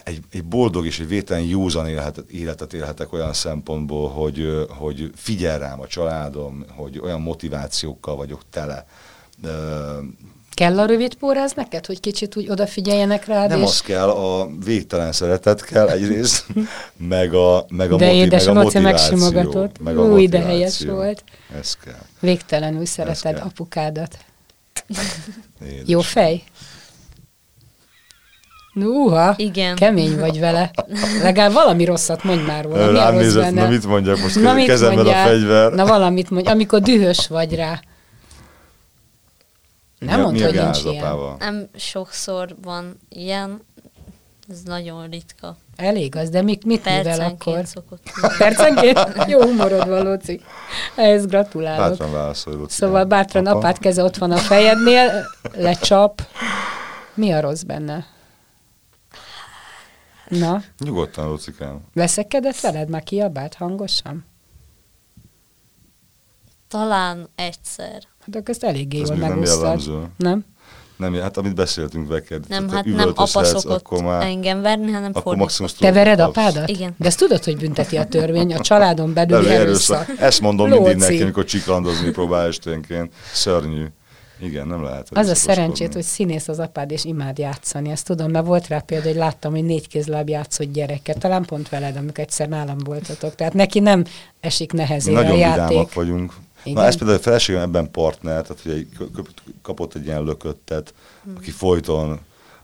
egy, egy boldog és egy vételen józan életet, életet élhetek olyan szempontból, hogy, hogy figyel rám a családom, hogy olyan motivációkkal vagyok tele. Kell a rövid póráz neked, hogy kicsit úgy odafigyeljenek rád, nem és az kell, a végtelen szeretet kell egyrészt, meg a, meg a, de motiv, édes meg a motiváció. megsimogatott. Meg a Új, de helyes volt. Ez kell. Végtelenül szereted kell. apukádat. Édes. Jó fej? Núha, Igen. kemény vagy vele. Legalább valami rosszat mondj már róla. A Rám nézett, na mit mondjak, most Na, mit kezemben a mondjál? fegyver. Na valamit mondj, amikor dühös vagy rá. Nem Mi a- mondd, mi a hogy nincs ilyen. Nem sokszor van ilyen, ez nagyon ritka. Elég az, de mit, mit Percenként akkor? szokott. Percenként? Jó humorod van, Lóci. Ehhez gratulálok. Bátran válaszolj, Luci. Szóval bátran Apa? apád keze ott van a fejednél, lecsap. Mi a rossz benne? Na, Nyugodtan, Lucikám. veszekedett veled? Már kiabált hangosan? Talán egyszer. Hát akkor ezt eléggé Ez jól nem megúsztad. jellemző. Nem? Nem, hát amit beszéltünk veked. Nem, tehát hát nem apa szokott akkor már, engem verni, hanem akkor fordítva. maximum Te vered apádat? Igen. De ezt tudod, hogy bünteti a törvény, a családon Belül erőszak. erőszak. Ezt mondom mindig Lóci. neki, amikor csiklandozni próbál esténként. Szörnyű. Igen, nem lehet. Az a szerencsét, hogy színész az apád, és imád játszani. Ezt tudom, mert volt rá példa, hogy láttam, hogy négy kézláb játszott gyereket. Talán pont veled, amikor egyszer nálam voltatok. Tehát neki nem esik Mi nehezére nagyon a játék. vagyunk. Igen. Na ez például a feleségem ebben partner, tehát ugye kapott egy ilyen lököttet, Hmm. aki folyton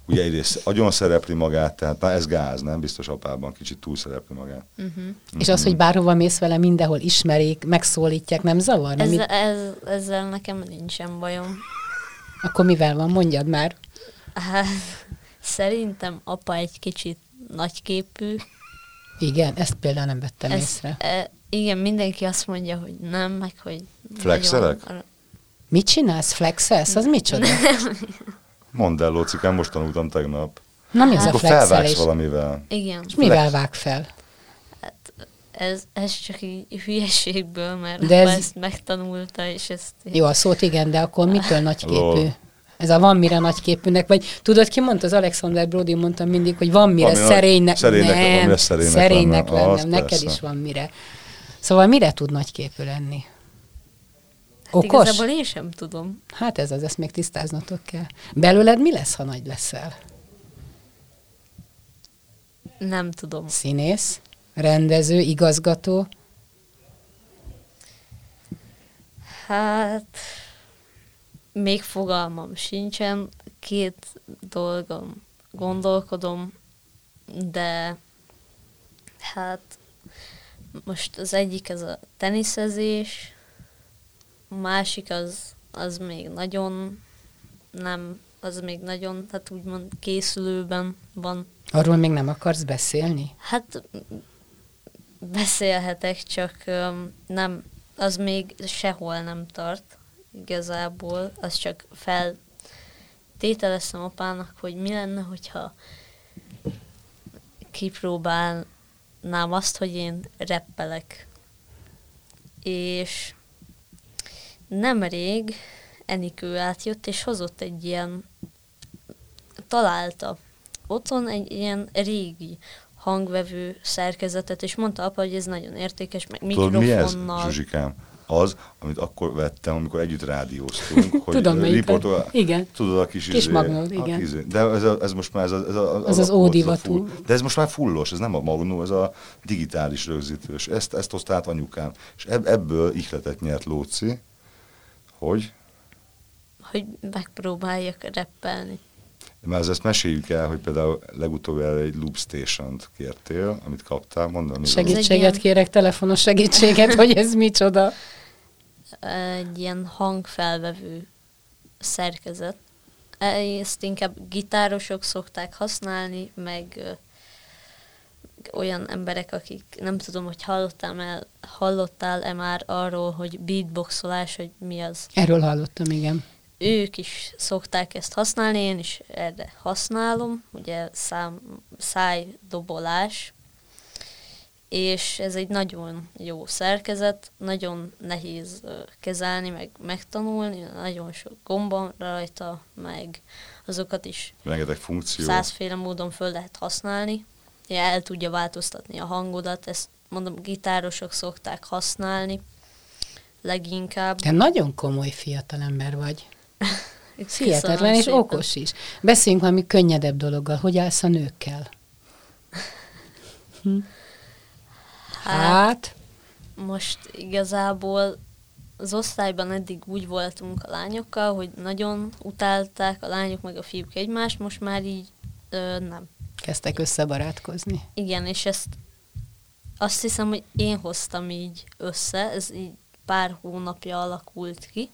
ugye egyrészt agyon szerepli magát, tehát na ez gáz, nem? Biztos apában kicsit túl szerepli magát. Uh-huh. És az, hogy bárhova mész vele, mindenhol ismerik, megszólítják, nem zavar? Nem? Ezzel, ez, ezzel nekem nincsen bajom. Akkor mivel van? Mondjad már. Hát, szerintem apa egy kicsit nagyképű. Igen, ezt például nem vettem Ez, észre. e, igen, mindenki azt mondja, hogy nem, meg hogy... Flexelek? nagyon- Mit csinálsz? Flexelsz? Az micsoda? Mondd el, Lócikám, most tanultam tegnap. Na mi az a Akkor felvágsz flexelés? valamivel. Igen, És mivel vág fel? hát ez, ez csak így hülyeségből, mert De ez- ez... ezt megtanulta, és ezt... Jó, a szót igen, de akkor mitől nagyképű? Lol. Ez a van mire nagyképűnek, vagy tudod, ki mondta, az Alexander Brody mondta mindig, hogy van mire nagy- szerénynek, szerénynek- nem, van mire szerénynek szerénynek lennem. lennem, neked persze. is van mire. Szóval mire tud nagyképű lenni? Hát Okos? igazából én sem tudom. Hát ez az, ezt még tisztáznatok kell. Belőled mi lesz, ha nagy leszel? Nem tudom. Színész, rendező, igazgató? Hát, még fogalmam sincsen, két dolgom gondolkodom, de hát most az egyik ez a teniszezés, a másik az, az még nagyon nem, az még nagyon, hát úgymond készülőben van. Arról még nem akarsz beszélni? Hát beszélhetek, csak nem, az még sehol nem tart igazából, az csak feltételeztem apának, hogy mi lenne, hogyha kipróbálnám azt, hogy én reppelek. És nemrég Enikő átjött, és hozott egy ilyen, találta otthon egy ilyen régi hangvevő szerkezetet, és mondta apa, hogy ez nagyon értékes, meg Tudod mi ez, mikrofonnal. Zsuzsikám? Az, amit akkor vettem, amikor együtt rádióztunk. hogy Tudom, riportol- Igen. Tudod, a kis, Kis izé, magnót, a igen. Izé. De ez, a, ez most már ez, a, ez, a, Az az a- volt ez a ódivatú. De ez most már fullos, ez nem a magnó, ez a digitális rögzítős. Ezt, ezt hozta át anyukám. És ebb, ebből ihletet nyert Lóci, hogy hogy megpróbáljak reppelni. Már ezt meséljük el, hogy például legutóbb erre egy Loop Station-t kértél, amit kaptál, mondom. Segítséget kérek, telefonos segítséget, hogy ez micsoda. Egy ilyen hangfelvevő szerkezet. Ezt inkább gitárosok szokták használni, meg olyan emberek, akik nem tudom, hogy hallottál el, hallottál-e már arról, hogy beatboxolás, hogy mi az. Erről hallottam, igen. Ők is szokták ezt használni, én is erre használom, ugye szám, szájdobolás, és ez egy nagyon jó szerkezet, nagyon nehéz kezelni, meg megtanulni, nagyon sok gomb van rajta, meg azokat is Rengeteg funkció. százféle módon föl lehet használni. Ja, el tudja változtatni a hangodat, ezt mondom, gitárosok szokták használni leginkább. Te nagyon komoly fiatal ember vagy. Hihetetlen és szépen. okos is. Beszéljünk valami könnyedebb dologgal. Hogy állsz a nőkkel? Hm? Hát, Most igazából az osztályban eddig úgy voltunk a lányokkal, hogy nagyon utálták a lányok meg a fiúk egymást, most már így Ö, nem. Kezdtek összebarátkozni. Igen, és ezt azt hiszem, hogy én hoztam így össze, ez így pár hónapja alakult ki.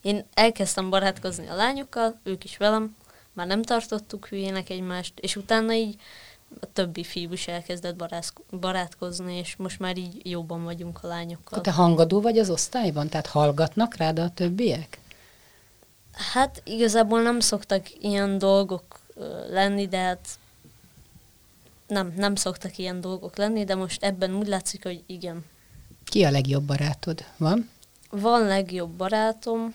Én elkezdtem barátkozni a lányokkal, ők is velem, már nem tartottuk hülyének egymást, és utána így a többi fiú is elkezdett barátkozni, és most már így jobban vagyunk a lányokkal. Te hangadó vagy az osztályban? Tehát hallgatnak rád a többiek? Hát igazából nem szoktak ilyen dolgok lenni, de hát nem, nem szoktak ilyen dolgok lenni, de most ebben úgy látszik, hogy igen. Ki a legjobb barátod? Van? Van legjobb barátom,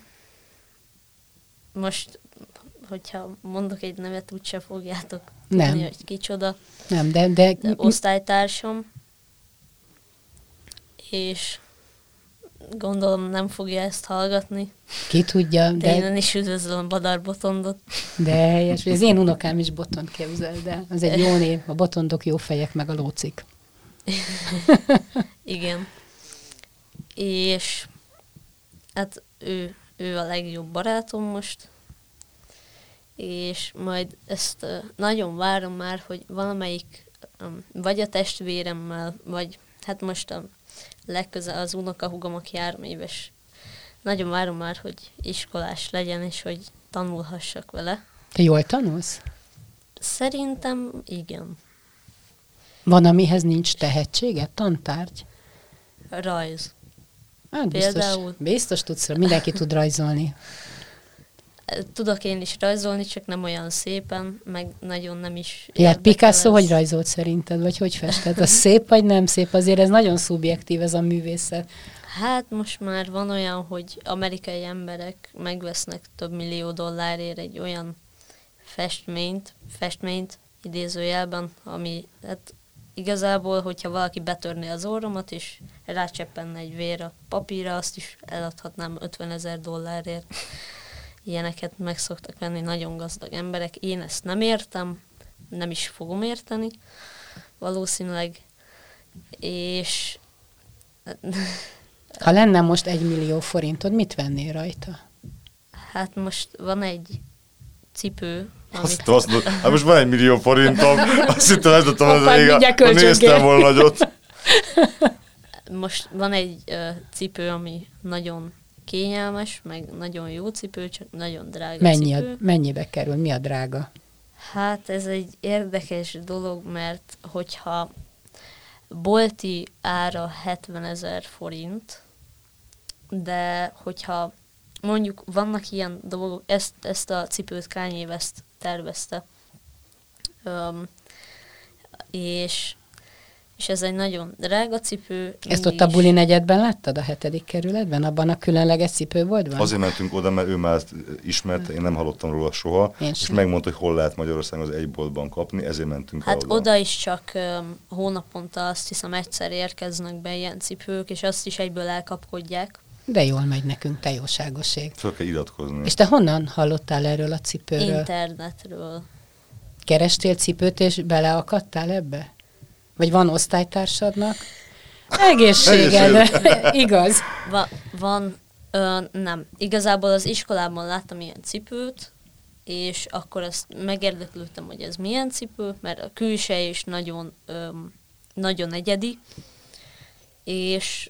most, hogyha mondok egy nevet, úgyse fogjátok Nem. tudni, hogy kicsoda. Nem, de, de, De osztálytársam, és gondolom nem fogja ezt hallgatni, ki tudja, de, de, innen is üdvözlöm Badar Botondot. de helyes. Az én unokám is botont képzel, de az egy jó név. A botondok jó fejek, meg a lócik. Igen. És hát ő, ő a legjobb barátom most, és majd ezt nagyon várom már, hogy valamelyik um, vagy a testvéremmel, vagy hát most a legközel az unokahúgom, aki három éves. Nagyon várom már, hogy iskolás legyen, és hogy tanulhassak vele. Te jól tanulsz? Szerintem igen. Van, amihez nincs tehetsége? Tantárgy? Rajz. Hát biztos, Például? biztos tudsz, mindenki tud rajzolni. Tudok én is rajzolni, csak nem olyan szépen, meg nagyon nem is Ja, hát Picasso ez. hogy rajzolt szerinted, vagy hogy festett? Az szép vagy nem szép? Azért ez nagyon szubjektív ez a művészet. Hát most már van olyan, hogy amerikai emberek megvesznek több millió dollárért egy olyan festményt, festményt idézőjelben, ami hát igazából, hogyha valaki betörné az orromat, és rácseppenne egy vér a papírra, azt is eladhatnám 50 ezer dollárért. Ilyeneket meg szoktak venni nagyon gazdag emberek. Én ezt nem értem, nem is fogom érteni, valószínűleg. És Ha lenne most egy millió forintod, mit vennél rajta? Hát most van egy cipő, Azt, azt, hát most van egy millió forintom, azt hittem, ez tudtam, hogy mindjárt ha néztem volna nagyot. most van egy uh, cipő, ami nagyon kényelmes, meg nagyon jó cipő, csak nagyon drága Mennyi a, cipő. mennyibe kerül? Mi a drága? Hát ez egy érdekes dolog, mert hogyha bolti ára 70 ezer forint, de hogyha mondjuk vannak ilyen dolgok, ezt, ezt a cipőt Kanye West tervezte, um, és, és ez egy nagyon drága cipő. Ezt ott a buli negyedben láttad a hetedik kerületben? Abban a különleges cipőboltban? Azért mentünk oda, mert ő már ezt ismerte, én nem hallottam róla soha, Én és sem. megmondta, hogy hol lehet Magyarországon az egy boltban kapni, ezért mentünk Hát oda. oda is csak um, hónaponta azt hiszem egyszer érkeznek be ilyen cipők, és azt is egyből elkapkodják. De jól megy nekünk, te jóságoség. Föl kell iratkozni. És te honnan hallottál erről a cipőről? Internetről. Kerestél cipőt, és beleakadtál ebbe? Vagy van osztálytársadnak? Egészségedre. Igaz. Va, van, ö, nem. Igazából az iskolában láttam ilyen cipőt, és akkor ezt megérdeklődtem, hogy ez milyen cipő, mert a külseje is nagyon, ö, nagyon egyedi, és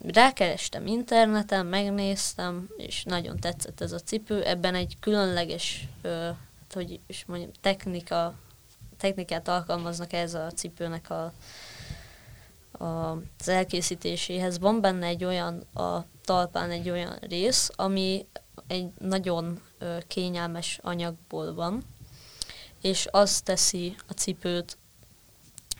rákerestem interneten, megnéztem, és nagyon tetszett ez a cipő. Ebben egy különleges, ö, hogy is mondjam, technika, technikát alkalmaznak ez a cipőnek a, a, az elkészítéséhez. Van benne egy olyan, a talpán egy olyan rész, ami egy nagyon ö, kényelmes anyagból van, és az teszi a cipőt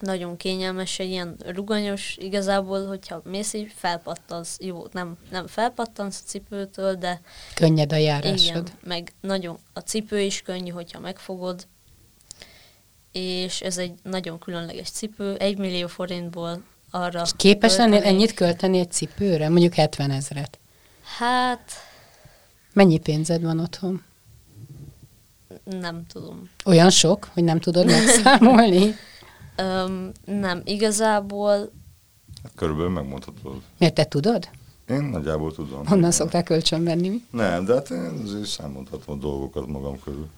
nagyon kényelmes, egy ilyen ruganyos, igazából, hogyha mész így, felpattansz, jó, nem, nem felpattansz a cipőtől, de Könnyed a igen, járásod. meg nagyon, a cipő is könnyű, hogyha megfogod, és ez egy nagyon különleges cipő, egy millió forintból arra És képes lennél ennyit költeni egy cipőre? Mondjuk 70 ezret. Hát, Mennyi pénzed van otthon? nem tudom. Olyan sok, hogy nem tudod megszámolni? Öm, nem, igazából Hát körülbelül megmondhatod. Miért te tudod? Én nagyjából tudom. Honnan szoktál kölcsön venni? mi? Nem, de hát én azért számolhatom a dolgokat magam körül.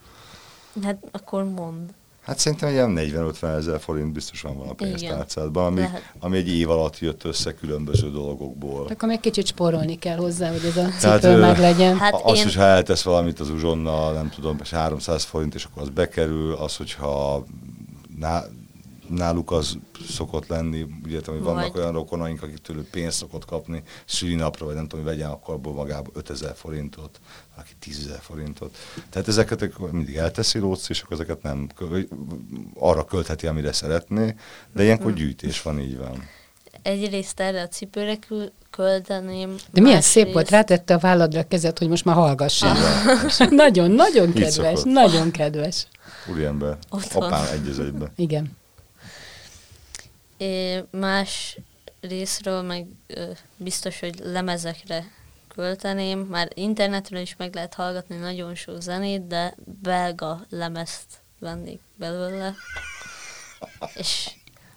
Hát akkor mond. Hát szerintem egy ilyen 40-50 ezer forint biztosan van a pénztárcádban, ami, ami egy év alatt jött össze különböző dolgokból. Akkor még kicsit spórolni kell hozzá, hogy ez a cipő Tehát, meg legyen. Hát az, én... hogyha eltesz valamit az uzsonnal, nem tudom, 300 forint, és akkor az bekerül, az, hogyha náluk az szokott lenni, ugye, hogy vannak Vagy. olyan rokonaink, akik tőlük pénzt szokott kapni szülinapra, vagy nem tudom, hogy vegyen akkor abból magából 5000 forintot, valaki 10 forintot. Tehát ezeket mindig elteszi Lóc, és akkor ezeket nem, arra költheti, amire szeretné, de ilyenkor hm. gyűjtés van, így van. Egyrészt erre a cipőre költeném. De milyen szép részt... volt, rátette a válladra a kezet, hogy most már hallgass. nagyon, nagyon kedves, nagyon kedves. Úriember, apám egy Igen. É, más részről meg ö, biztos, hogy lemezekre költeném. Már internetről is meg lehet hallgatni nagyon sok zenét, de belga lemezt vennék belőle. És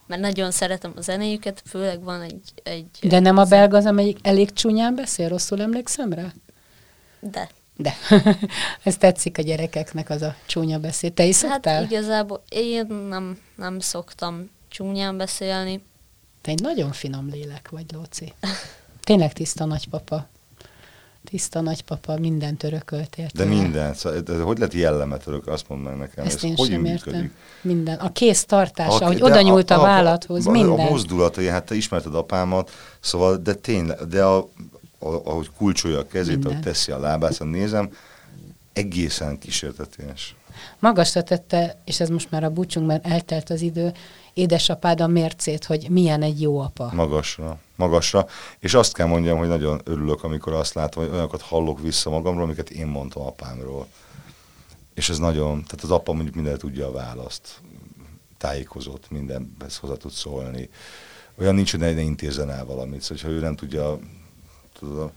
mert nagyon szeretem a zenéjüket, főleg van egy... egy de nem a belga az, amelyik elég csúnyán beszél, rosszul emlékszem rá? De. De. Ez tetszik a gyerekeknek, az a csúnya beszéd. Te is hát szoktál? Hát igazából én nem, nem szoktam csúnyán beszélni. Te egy nagyon finom lélek vagy, Lóci. Tényleg tiszta nagypapa. Tiszta nagypapa, mindent örökölt érte. De minden. Szóval, de hogy lehet jellemet örök? Azt mondd meg nekem. Ezt Ez én hogy sem működik? értem. Minden. A kész tartása, a, hogy oda nyúlt a, a, a vállathoz, a, minden. A mozdulatai, hát te ismerted apámat, szóval, de tényleg, de a, a, ahogy kulcsolja a kezét, minden. ahogy teszi a lábát, szóval nézem, egészen kísértetés. Magasra tette, és ez most már a búcsunk, mert eltelt az idő, édesapád a mércét, hogy milyen egy jó apa. Magasra, magasra. És azt kell mondjam, hogy nagyon örülök, amikor azt látom, hogy olyanokat hallok vissza magamról, amiket én mondtam apámról. És ez nagyon, tehát az apa mondjuk minden tudja a választ, tájékozott, mindenhez hozzá tud szólni. Olyan nincs, hogy ne, ne intézzen el valamit, szóval, ha ő nem tudja, tudod,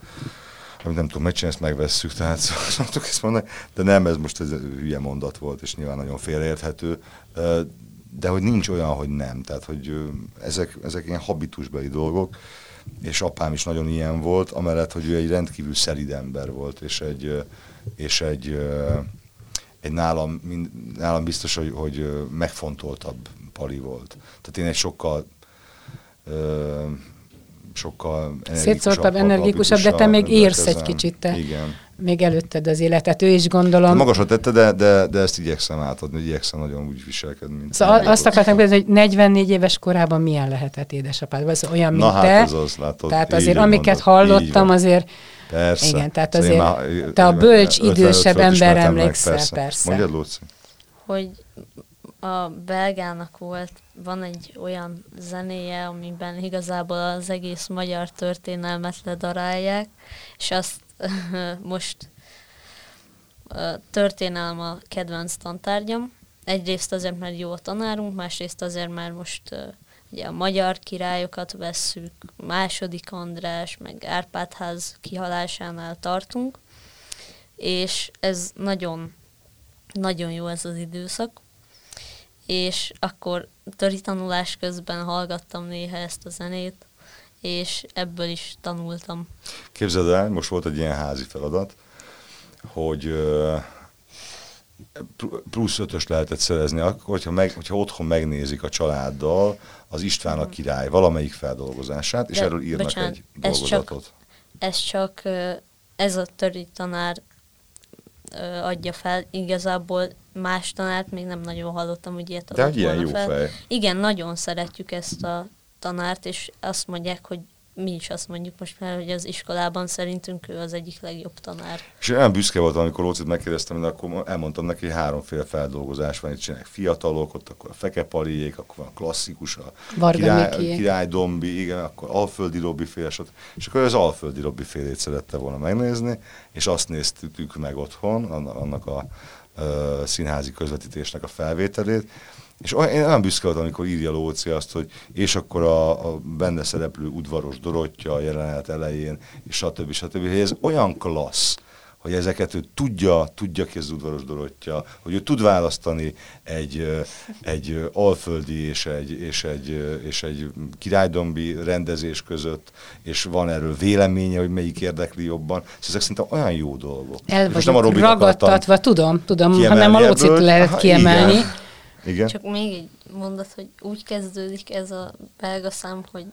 amit nem tudom megcsinálni, ezt megvesszük, tehát szoktuk ezt mondani, de nem, ez most ez hülye mondat volt, és nyilván nagyon félreérthető, de hogy nincs olyan, hogy nem. Tehát, hogy ezek, ezek ilyen habitusbeli dolgok, és apám is nagyon ilyen volt, amellett, hogy ő egy rendkívül szelid ember volt, és egy, és egy, egy nálam, nálam biztos, hogy, hogy megfontoltabb pali volt. Tehát én egy sokkal sokkal Szétszórtabb, energikusabb, de te még érsz egy kicsit, te. Igen még előtted az életet, ő is gondolom. Magasra tette, de, de, de ezt igyekszem átadni, igyekszem nagyon úgy viselkedni. Mint szóval azt akartam kérdezni, hogy 44 éves korában milyen lehetett édesapád? Vagy olyan, mint Na, te. hát ez az, látod. Tehát azért, amiket mondod, hallottam, azért Persze. Igen, tehát azért már, te a bölcs, idősebb ember emlékszel, persze. persze. Mondjad, Luci. Hogy a belgának volt, van egy olyan zenéje, amiben igazából az egész magyar történelmet ledarálják, és azt most történelm a kedvenc tantárgyam. Egyrészt azért, mert jó a tanárunk, másrészt azért, mert most ugye a magyar királyokat vesszük, második András, meg Árpádház kihalásánál tartunk, és ez nagyon, nagyon jó ez az időszak. És akkor töri tanulás közben hallgattam néha ezt a zenét, és ebből is tanultam. Képzeld el, most volt egy ilyen házi feladat, hogy plusz ötös lehetett szerezni, akkor, hogyha, meg, hogyha otthon megnézik a családdal az István a mhm. király valamelyik feldolgozását, és De, erről írnak bocsánat, egy dolgozatot. Ez csak, ez csak ez a töri tanár adja fel, igazából más tanárt még nem nagyon hallottam, hogy ilyet adott De ilyen jó fel. fej. Igen, nagyon szeretjük ezt a tanárt, és azt mondják, hogy mi is azt mondjuk most már, hogy az iskolában szerintünk ő az egyik legjobb tanár. És olyan büszke voltam, amikor Lócit megkérdeztem, de akkor elmondtam neki, hogy háromféle feldolgozás van, itt csinálják fiatalok, ott akkor a fekepaliék, akkor van a klasszikus, a király, király dombi, igen, akkor alföldi robbi féle, és akkor az alföldi robbi félét szerette volna megnézni, és azt néztük meg otthon, annak a, a, a színházi közvetítésnek a felvételét, és én nem büszke voltam, amikor írja Lóci azt, hogy és akkor a, a benne szereplő udvaros Dorottya a jelenet elején, és stb. stb. Hogy ez olyan klassz, hogy ezeket ő tudja, tudja ki az udvaros Dorottya, hogy ő tud választani egy, egy alföldi és egy, és, egy, és egy királydombi rendezés között, és van erről véleménye, hogy melyik érdekli jobban. Szóval ezek szerintem olyan jó dolgok. El vagyok nem a ragadtatva, tudom, tudom, hanem a Lócit lehet kiemelni. Igen Igen? Csak még egy mondat, hogy úgy kezdődik ez a belga szám, hogy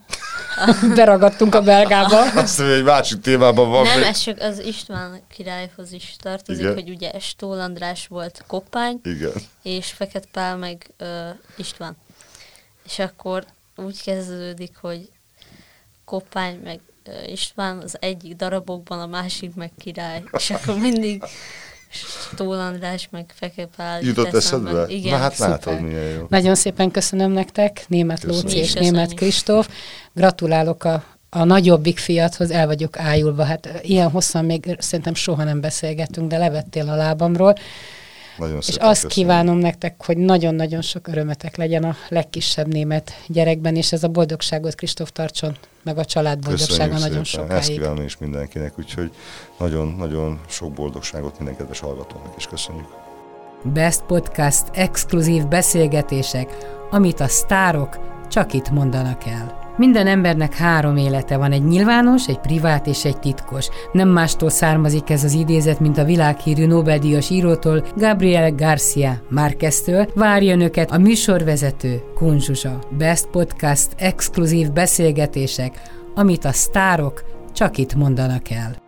Beragadtunk a belgába. Azt mondja, egy másik témában van. nem, még- ez csak az István királyhoz is tartozik, Igen. hogy ugye Stól András volt Koppány, Igen. és Fekete Pál meg uh, István. És akkor úgy kezdődik, hogy Koppány meg uh, István az egyik darabokban, a másik meg király. És akkor mindig Stól András meg Fekete Pál jut Jutott eszedbe? Igen. Na hát Szuper. látod, milyen jó. Nagyon szépen köszönöm nektek, német. Lóci és német. Kristóf. Gratulálok a, a nagyobbik fiathoz, el vagyok ájulva. Hát ilyen hosszan még szerintem soha nem beszélgetünk, de levettél a lábamról. Nagyon És azt köszönjük. kívánom nektek, hogy nagyon-nagyon sok örömetek legyen a legkisebb német gyerekben, és ez a boldogságot Kristóf tartson, meg a család boldogsága Köszönjük nagyon szépen. Ezt sokáig. kívánom is mindenkinek, úgyhogy nagyon-nagyon sok boldogságot minden kedves hallgatónak is köszönjük. Best Podcast exkluzív beszélgetések, amit a sztárok csak itt mondanak el. Minden embernek három élete van, egy nyilvános, egy privát és egy titkos. Nem mástól származik ez az idézet, mint a világhírű Nobel-díjas írótól, Gabriel Garcia Márqueztől. Önöket a műsorvezető Kun Zsuzsa. Best Podcast exkluzív beszélgetések, amit a sztárok csak itt mondanak el.